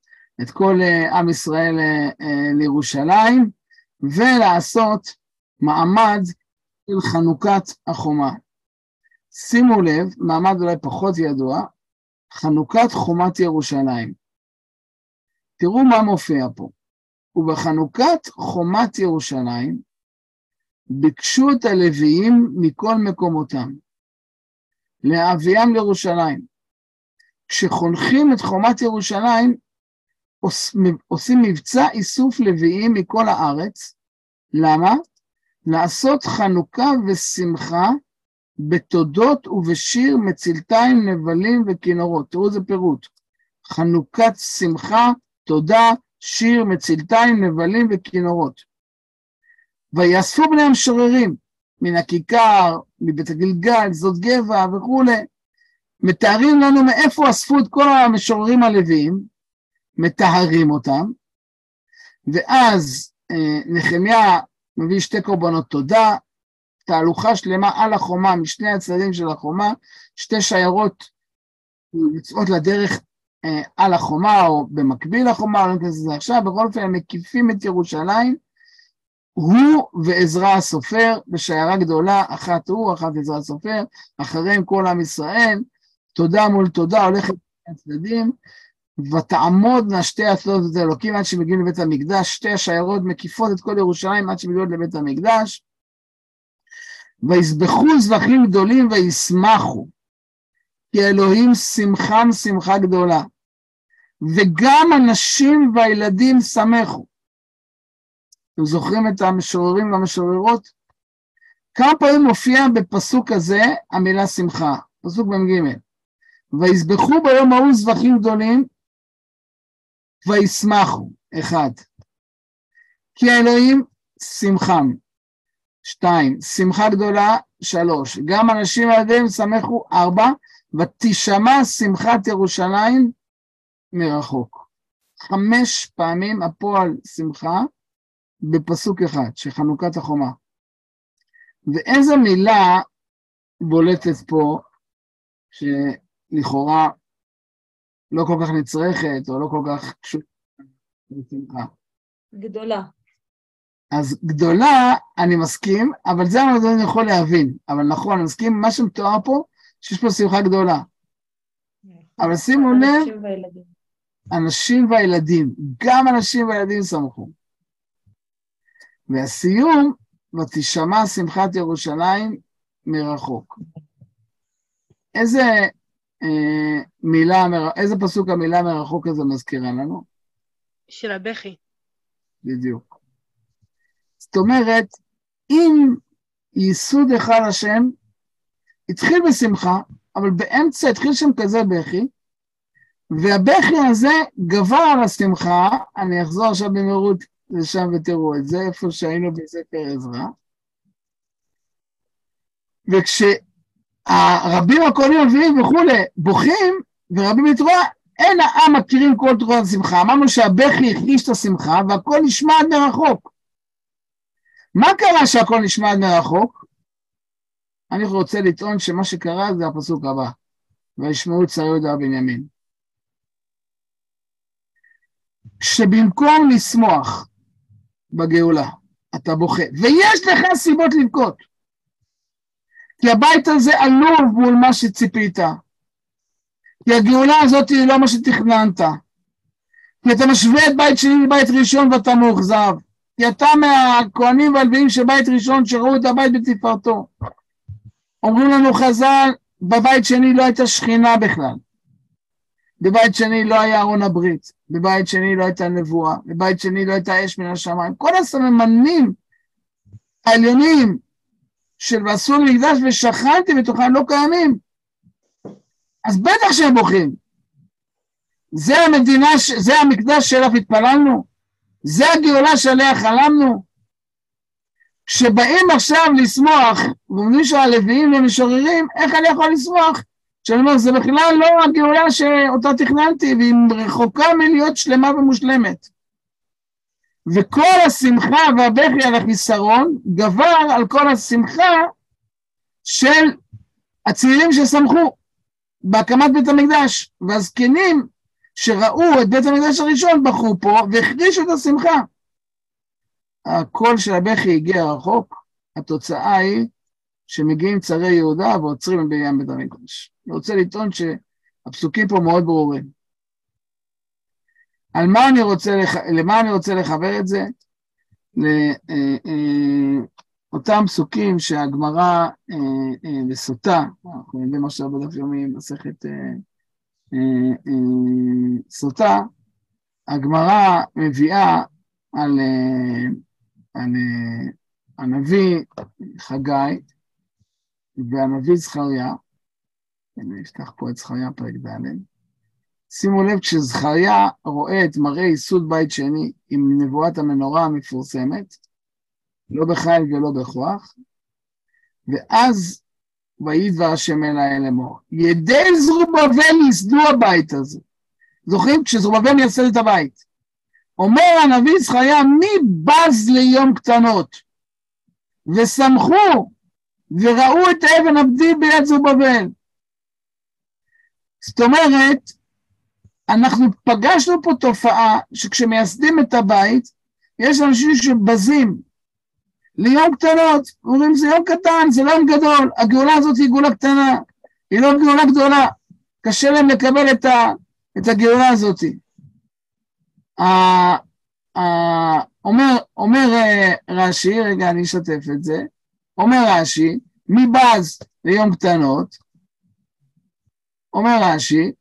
את כל אה, עם ישראל אה, אה, לירושלים, ולעשות מעמד של חנוכת החומה. שימו לב, מעמד אולי פחות ידוע, חנוכת חומת ירושלים. תראו מה מופיע פה. ובחנוכת חומת ירושלים ביקשו את הלוויים מכל מקומותם, להביאם לירושלים. כשחונכים את חומת ירושלים, עושים מבצע איסוף לוויים מכל הארץ. למה? לעשות חנוכה ושמחה בתודות ובשיר מצלתיים, נבלים וכינורות. תראו איזה פירוט. חנוכת שמחה, תודה, שיר, מצלתיים, נבלים וכינורות. ויאספו בני המשוררים מן הכיכר, מבית הגלגל, זאת גבע וכולי. מתארים לנו מאיפה אספו את כל המשוררים הלוויים, מטהרים אותם, ואז אה, נחמיה מביא שתי קורבנות תודה, תהלוכה שלמה על החומה, משני הצדדים של החומה, שתי שיירות יוצאות לדרך אה, על החומה או במקביל לחומה, לא ניכנס לזה עכשיו, בכל אופן הם מקיפים את ירושלים, הוא ועזרא הסופר, בשיירה גדולה, אחת הוא, אחת עזרא הסופר, אחריהם כל עם ישראל, תודה מול תודה, הולכת הצדדים, ותעמודנה שתי הצדות את האלוקים עד שמגיעים לבית המקדש, שתי השיירות מקיפות את כל ירושלים עד שמגיעות לבית המקדש, ויזבחו זבחים גדולים וישמחו, כי אלוהים שמחם שמחה גדולה, וגם הנשים והילדים שמחו. אתם זוכרים את המשוררים והמשוררות? כמה פעמים מופיע בפסוק הזה המילה שמחה, פסוק מ"ג. ויזבחו ביום ההוא זבחים גדולים, וישמחו, אחד. כי האלוהים שמחם. שתיים, שמחה גדולה, שלוש. גם אנשים עליהם שמחו, ארבע. ותשמע שמחת ירושלים מרחוק. חמש פעמים הפועל שמחה בפסוק אחד, שחנוכת החומה. ואיזה מילה בולטת פה, שלכאורה לא כל כך נצרכת, או לא כל כך קשורה בשמחה. גדולה. אז גדולה, אני מסכים, אבל זה אני יכול להבין. אבל נכון, אני מסכים, מה שמתואר פה, שיש פה שמחה גדולה. אבל שימו לב, אנשים והילדים, גם אנשים והילדים שמחו. והסיום, ותשמע שמחת ירושלים מרחוק. איזה אה, מילה, איזה פסוק המילה מרחוק הזה מזכירה לנו? של הבכי. בדיוק. זאת אומרת, אם ייסוד אחד השם, התחיל בשמחה, אבל באמצע התחיל שם כזה בכי, והבכי הזה גבר על השמחה, אני אחזור עכשיו במהירות לשם ותראו את זה, איפה שהיינו בספר עזרא. וכשהרבים הכהנים הלוויים וכולי בוכים, ורבים מתרועה, אין העם מכירים כל תרועת השמחה. אמרנו שהבכי החליש את השמחה והכל נשמע עד מרחוק. מה קרה שהכל נשמע עד מרחוק? אני רוצה לטעון שמה שקרה זה הפסוק הבא, וישמעו צרי יהודה בנימין. שבמקום לשמוח בגאולה, אתה בוכה, ויש לך סיבות לבכות, כי הבית הזה עלוב מול מה שציפית, כי הגאולה הזאת היא לא מה שתכננת, כי אתה משווה את בית שני לבית ראשון ואתה מאוכזב, אתה מהכהנים והלוויים של בית ראשון שראו את הבית בתפארתו. אומרים לנו חז"ל, בבית שני לא הייתה שכינה בכלל. בבית שני לא היה ארון הברית, בבית שני לא הייתה נבואה, בבית שני לא הייתה אש מן השמיים. כל הסממנים העליונים של ועשו מקדש ושכנתי בתוכם לא קיימים. אז בטח שהם בוכים. זה המדינה, זה המקדש שאליו התפללנו? זה הגאולה שעליה חלמנו? כשבאים עכשיו לשמוח, ואומרים שהלוויים ומשוררים, איך אני יכול לשמוח? שאני אומר, זה בכלל לא הגאולה שאותה תכננתי, והיא רחוקה מלהיות שלמה ומושלמת. וכל השמחה והבכי על החיסרון גבר על כל השמחה של הצעירים ששמחו בהקמת בית המקדש, והזקנים שראו את בית המקדש הראשון בחרו פה והחרישו את השמחה. הקול של הבכי הגיע רחוק, התוצאה היא שמגיעים צרי יהודה ועוצרים בניין בית המקדש. אני רוצה לטעון שהפסוקים פה מאוד ברורים. על מה אני רוצה, לח... למה אני רוצה לחבר את זה? לאותם אה, אה, פסוקים שהגמרא בסוטה, אה, אנחנו יודעים עכשיו בדף יומי מסכת סוטה, הגמרא מביאה על, על הנביא חגי והנביא זכריה, אני אפתח פה את זכריה פרק ד', שימו לב, כשזכריה רואה את מראה ייסוד בית שני עם נבואת המנורה המפורסמת, לא בחיל ולא בכוח, ואז וידבר השם אל האל לאמור, ידי זרובבל ייסדו הבית הזה. זוכרים? כשזרובבל מייסד את הבית. אומר הנביא זכריה, מי בז ליום קטנות? ושמחו וראו את האבן עבדי ביד זרובבל. זאת אומרת, אנחנו פגשנו פה תופעה שכשמייסדים את הבית, יש אנשים שבזים ליום קטנות. אומרים, זה יום קטן, זה לא יום גדול. הגאולה הזאת היא גאולה קטנה, היא לא גאולה גדולה. קשה להם לקבל את, ה, את הגאולה הזאת. אומר, אומר אה, רש"י, רגע, אני אשתף את זה, אומר רש"י, מי בז ליום קטנות? אומר רש"י,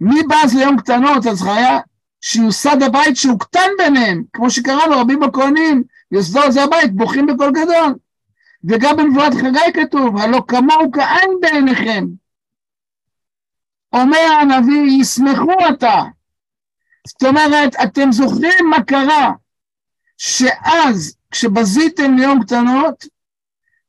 מי בז ליום קטנות, אז חיה שיוסד הבית שהוא קטן ביניהם, כמו שקראנו רבים בכהנים, יוסדו זה הבית, בוכים בקול גדול. וגם בנבואת חגי כתוב, הלא כמוהו כעין בעיניכם. אומר הנביא, ישמחו עתה. זאת אומרת, אתם זוכרים מה קרה, שאז, כשבזיתם ליום קטנות,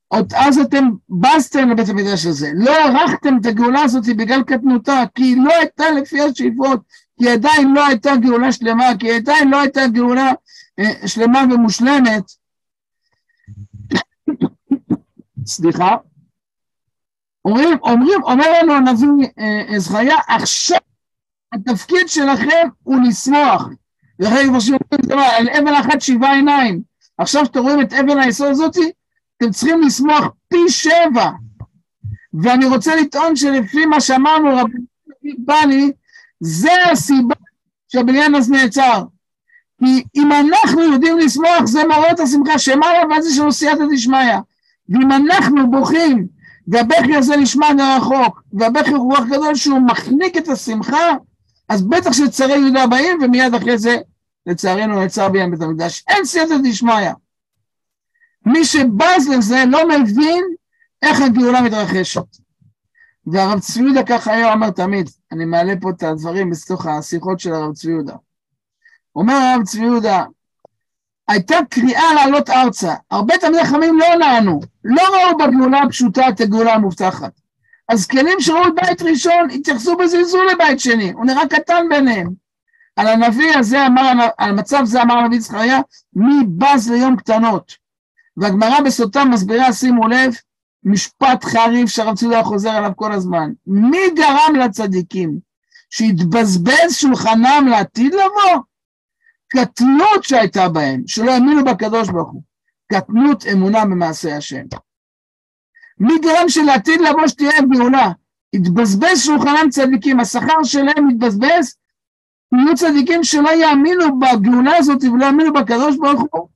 עוד אז אתם בזתם לבית המדרש הזה, לא ערכתם את הגאולה הזאת בגלל קטנותה, כי היא לא הייתה לפי השאיפות, כי עדיין לא הייתה גאולה שלמה, כי עדיין לא הייתה גאולה שלמה ומושלמת. סליחה. אומרים, אומרים, אומר לנו הנביא אה, זכריה, עכשיו התפקיד שלכם הוא לשמוח. דרך אגב, על אבן אחת שבעה עיניים. עכשיו שאתם רואים את אבן היסוד הזאתי, אתם צריכים לשמוח פי שבע. ואני רוצה לטעון שלפי מה שאמרנו, רבי בני, זה הסיבה שהבניין הזה נעצר. כי אם אנחנו יודעים לשמוח, זה את השמחה שמעלה, ואז יש לנו סייעתא דשמיא. ואם אנחנו בוכים, והבכי הזה נשמע מרחוק, והבכי הוא רוח גדול שהוא מחניק את השמחה, אז בטח שצרי יהודה באים, ומיד אחרי זה, לצערנו, נעצר בניין בית המקדש. אין סייעתא דשמיא. מי שבז לזה לא מבין איך הגאולה מתרחשת. והרב צבי יהודה ככה היה אומר תמיד, אני מעלה פה את הדברים בתוך השיחות של הרב צבי יהודה. אומר הרב צבי יהודה, הייתה קריאה לעלות ארצה, הרבה תלמידי חכמים לא נענו, לא ראו בגאולה הפשוטה את הגאולה המובטחת. הזקנים שראו בית ראשון התייחסו בזלזול לבית שני, הוא נראה קטן ביניהם. על הנביא הזה אמר, על מצב זה אמר הנביא זכריה, מי בז ליום קטנות. והגמרא בסוטה מסבירה, שימו לב, משפט חריף שהרב ציודה חוזר עליו כל הזמן. מי גרם לצדיקים שהתבזבז שולחנם לעתיד לבוא? קטנות שהייתה בהם, שלא האמינו בקדוש ברוך הוא. קטנות אמונה במעשה השם. מי גרם שלעתיד לבוא שתהיה גאולה? התבזבז שולחנם צדיקים, השכר שלהם התבזבז, יהיו צדיקים שלא יאמינו בגאולה הזאת ולא יאמינו בקדוש ברוך הוא.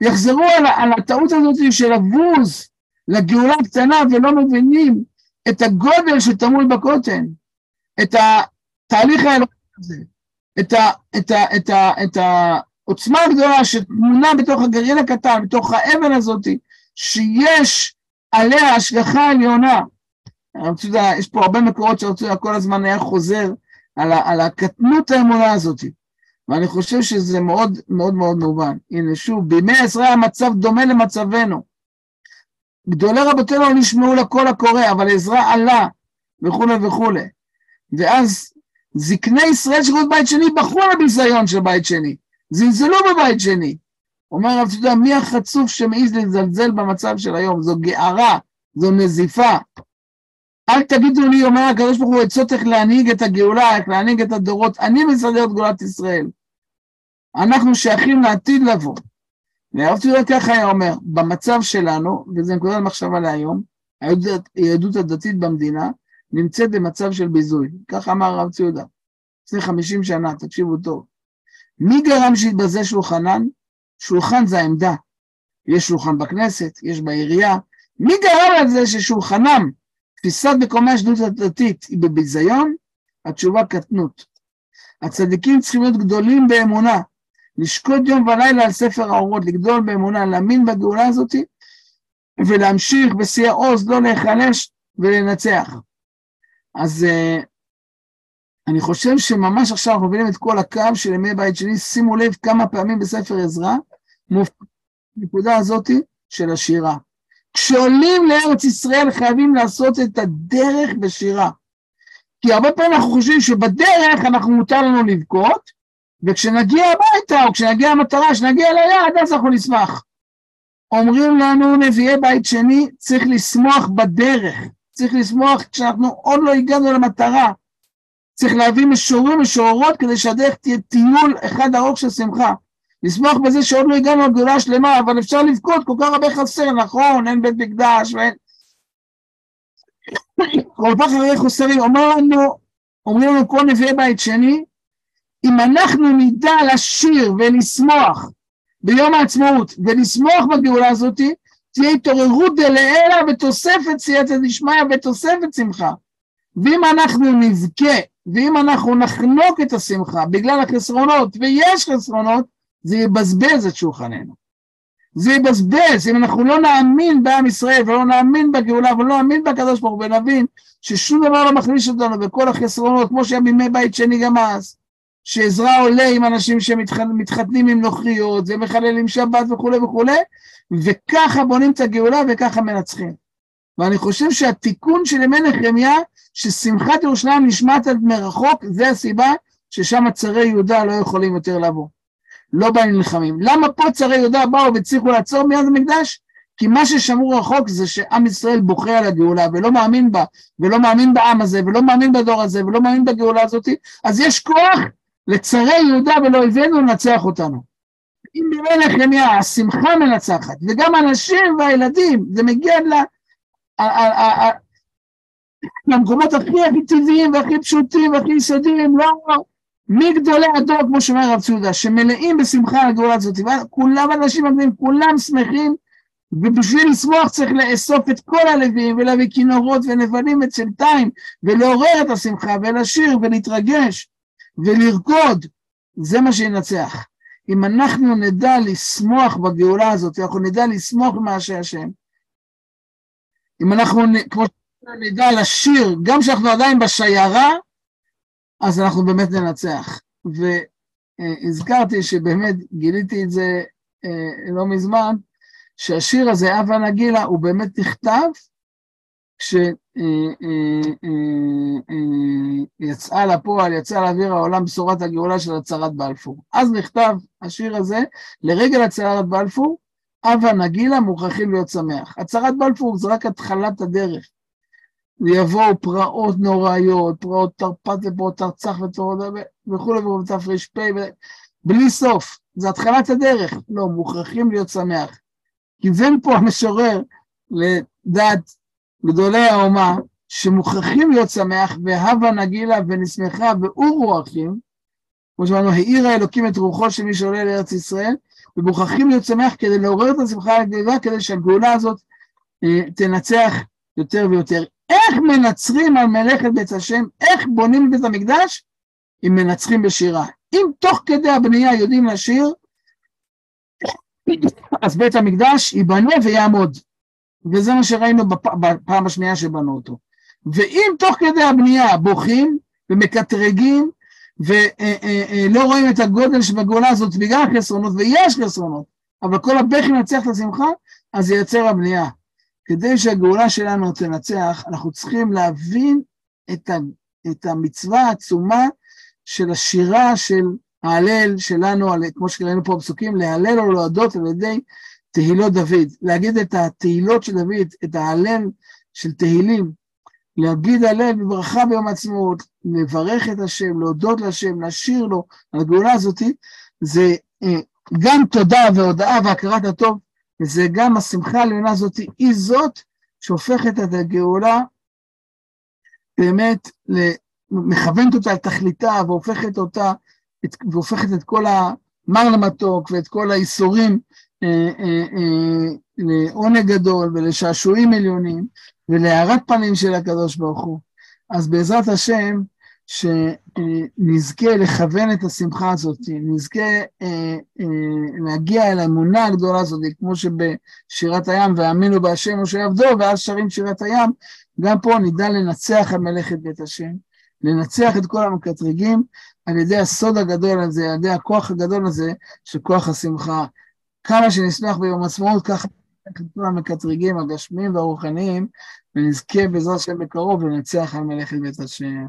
יחזרו על, על הטעות הזאת של לבוז לגאולה הקטנה ולא מבינים את הגודל שטמון בכותל, את התהליך האלוהי הזה, את, ה, את, ה, את, ה, את העוצמה הגדולה שטמונה בתוך הגרעין הקטן, בתוך האבן הזאת, שיש עליה השגחה עליונה. יש פה הרבה מקורות שהרצויה כל הזמן היה חוזר על, ה, על הקטנות האמונה הזאת. ואני חושב שזה מאוד מאוד מאוד מובן. הנה שוב, בימי עזרא המצב דומה למצבנו. גדולי רבותינו לא נשמעו לקול הקורא, אבל עזרא עלה, וכולי וכולי. ואז זקני ישראל שקוראים בית שני בחרו על הביזיון של בית שני, זלזלו בבית שני. אומר הרב ציודה, מי החצוף שמעז לזלזל במצב של היום? זו גערה, זו נזיפה. אל תגידו לי, אומר הקדוש ברוך הוא, עצות איך להנהיג את הגאולה, איך להנהיג את הדורות. אני מסדר את גאולת ישראל. אנחנו שייכים לעתיד לבוא. והרב ציודה ככה היה אומר, במצב שלנו, וזה נקודה למחשבה להיום, היהדות הדתית במדינה נמצאת במצב של ביזוי. ככה אמר הרב ציודה. לפני חמישים שנה, תקשיבו טוב. מי גרם שיתבזה שולחנן? שולחן זה העמדה. יש שולחן בכנסת, יש בעירייה. מי גרם לזה ששולחנם תפיסת מקומי השדות הדתית היא בביזיון, התשובה קטנות. הצדיקים צריכים להיות גדולים באמונה, לשקוט יום ולילה על ספר האורות, לגדול באמונה, להאמין בגאולה הזאת, ולהמשיך בשיא העוז, לא להיחלש ולנצח. אז uh, אני חושב שממש עכשיו אנחנו מבינים את כל הקו של ימי בית שני, שימו לב כמה פעמים בספר עזרא, הנקודה הזאת של השירה. כשעולים לארץ ישראל חייבים לעשות את הדרך בשירה. כי הרבה פעמים אנחנו חושבים שבדרך אנחנו מותר לנו לבכות, וכשנגיע הביתה, או כשנגיע למטרה, כשנגיע ליעד, אז אנחנו נשמח. אומרים לנו נביאי בית שני, צריך לשמוח בדרך, צריך לשמוח כשאנחנו עוד לא הגענו למטרה. צריך להביא משורים משוררות כדי שהדרך תהיה טיול אחד ארוך של שמחה. לשמוח בזה שעוד לא הגענו לגאולה השלמה, אבל אפשר לבכות, כל כך הרבה חסר, נכון, אין בית מקדש, ואין... כל כך הרבה חוסרים. אומר לנו, אומרים לנו כל נביאי בית שני, אם אנחנו נדע לשיר ולשמוח ביום העצמאות ולשמוח בגאולה הזאת, תהיה התעוררות דלעילא ותוספת סייעתא דשמיא ותוספת שמחה. ואם אנחנו נבכה, ואם אנחנו נחנוק את השמחה בגלל החסרונות, ויש חסרונות, זה יבזבז את שולחננו. זה יבזבז, אם אנחנו לא נאמין בעם ישראל, ולא נאמין בגאולה, ולא נאמין בקדוש ברוך הוא, ונבין ששום דבר לא מחליש אותנו, וכל החסרונות, כמו שהיה בימי בית שני גם אז, שעזרה עולה עם אנשים שמתחתנים עם נוכריות, ומחללים שבת וכולי וכולי, וככה בונים את הגאולה וככה מנצחים. ואני חושב שהתיקון של ימי נחמיה, ששמחת ירושלים נשמעת עד מרחוק, זה הסיבה ששם צרי יהודה לא יכולים יותר לבוא. לא באים נלחמים. למה פה צרי יהודה באו והצליחו לעצור מיד המקדש? כי מה ששמרו רחוק זה שעם ישראל בוכה על הגאולה ולא מאמין בה, ולא מאמין בעם הזה, ולא מאמין בדור הזה, ולא מאמין בגאולה הזאת, אז יש כוח לצרי יהודה ולאויבינו לנצח אותנו. אם בימי נחמיה השמחה מנצחת, וגם הנשים והילדים, זה מגיע למקומות הכי הכי טבעיים והכי פשוטים והכי יסודיים, לא מגדולי הדור, כמו שאומר הרב צודה, שמלאים בשמחה על הגאולה הזאת, כולם אנשים אגבים, כולם שמחים, ובשביל לשמוח צריך לאסוף את כל הלווים ולהביא כינורות ונבלים וצלתיים ולעורר את השמחה ולשיר ולהתרגש ולרקוד, זה מה שינצח. אם אנחנו נדע לשמוח בגאולה הזאת, אנחנו נדע לשמוח במעשה השם, אם אנחנו, כמו נדע לשיר, גם כשאנחנו עדיין בשיירה, אז אנחנו באמת ננצח. והזכרתי שבאמת גיליתי את זה אה, לא מזמן, שהשיר הזה, אבה נגילה, הוא באמת נכתב אה, אה, לפועל, יצאה לאוויר העולם בשורת הגאולה של הצהרת בלפור. אז נכתב השיר הזה לרגל הצהרת בלפור, הבה נגילה מוכרחים להיות שמח. הצהרת בלפור זה רק התחלת הדרך. ויבואו פרעות נוראיות, פרעות תרפ"ט ופרעות תרצח וכולי וכולי, תר"פ, בלי סוף. זה התחלת הדרך. לא, מוכרחים להיות שמח. כיוון פה המשורר לדעת גדולי האומה, שמוכרחים להיות שמח, והבה נגילה ונשמחה ואורו אחים, כמו שאמרנו, האיר האלוקים את רוחו של מי שעולה לארץ ישראל, ומוכרחים להיות שמח כדי לעורר את השמחה הגדולה, כדי שהגאולה הזאת אה, תנצח יותר ויותר. איך מנצרים על מלאכת בית השם, איך בונים בית המקדש? אם מנצחים בשירה. אם תוך כדי הבנייה יודעים לשיר, אז בית המקדש ייבנה ויעמוד. וזה מה שראינו בפעם השנייה שבנו אותו. ואם תוך כדי הבנייה בוכים ומקטרגים ולא אה, אה, רואים את הגודל שבגאולה הזאת בגלל החסרונות, ויש חסרונות, אבל כל הבכי מנצח את השמחה, אז ייצר הבנייה. כדי שהגאולה שלנו תנצח, אנחנו צריכים להבין את, ה, את המצווה העצומה של השירה של ההלל שלנו, כמו שראינו פה בפסוקים, להלל או להודות על ידי תהילות דוד, להגיד את התהילות של דוד, את ההלל של תהילים, להגיד הלל בברכה ביום העצמאות, לברך את השם, להודות להשם, לשיר לו על הגאולה הזאת, זה אה, גם תודה והודאה והכרת הטוב, וזה גם השמחה העליונה הזאת, היא זאת שהופכת את הגאולה באמת, מכוונת אותה על תכליתה והופכת אותה, והופכת את כל המר למתוק ואת כל האיסורים לעונג גדול ולשעשועים עליונים ולהארת פנים של הקדוש ברוך הוא. אז בעזרת השם, שנזכה לכוון את השמחה הזאת, נזכה אה, אה, להגיע אל האמונה הגדולה הזאת, כמו שבשירת הים, והאמינו בהשם משה עבדו, ואז שרים שירת הים, גם פה נדע לנצח על מלאכת בית השם, לנצח את כל המקטרגים על ידי הסוד הגדול הזה, על ידי הכוח הגדול הזה, של כוח השמחה. כמה שנשמח ביום עצמאות, ככה כל המקטרגים הגשמיים והרוחניים, ונזכה בעזרת השם בקרוב לנצח על מלאכת בית השם.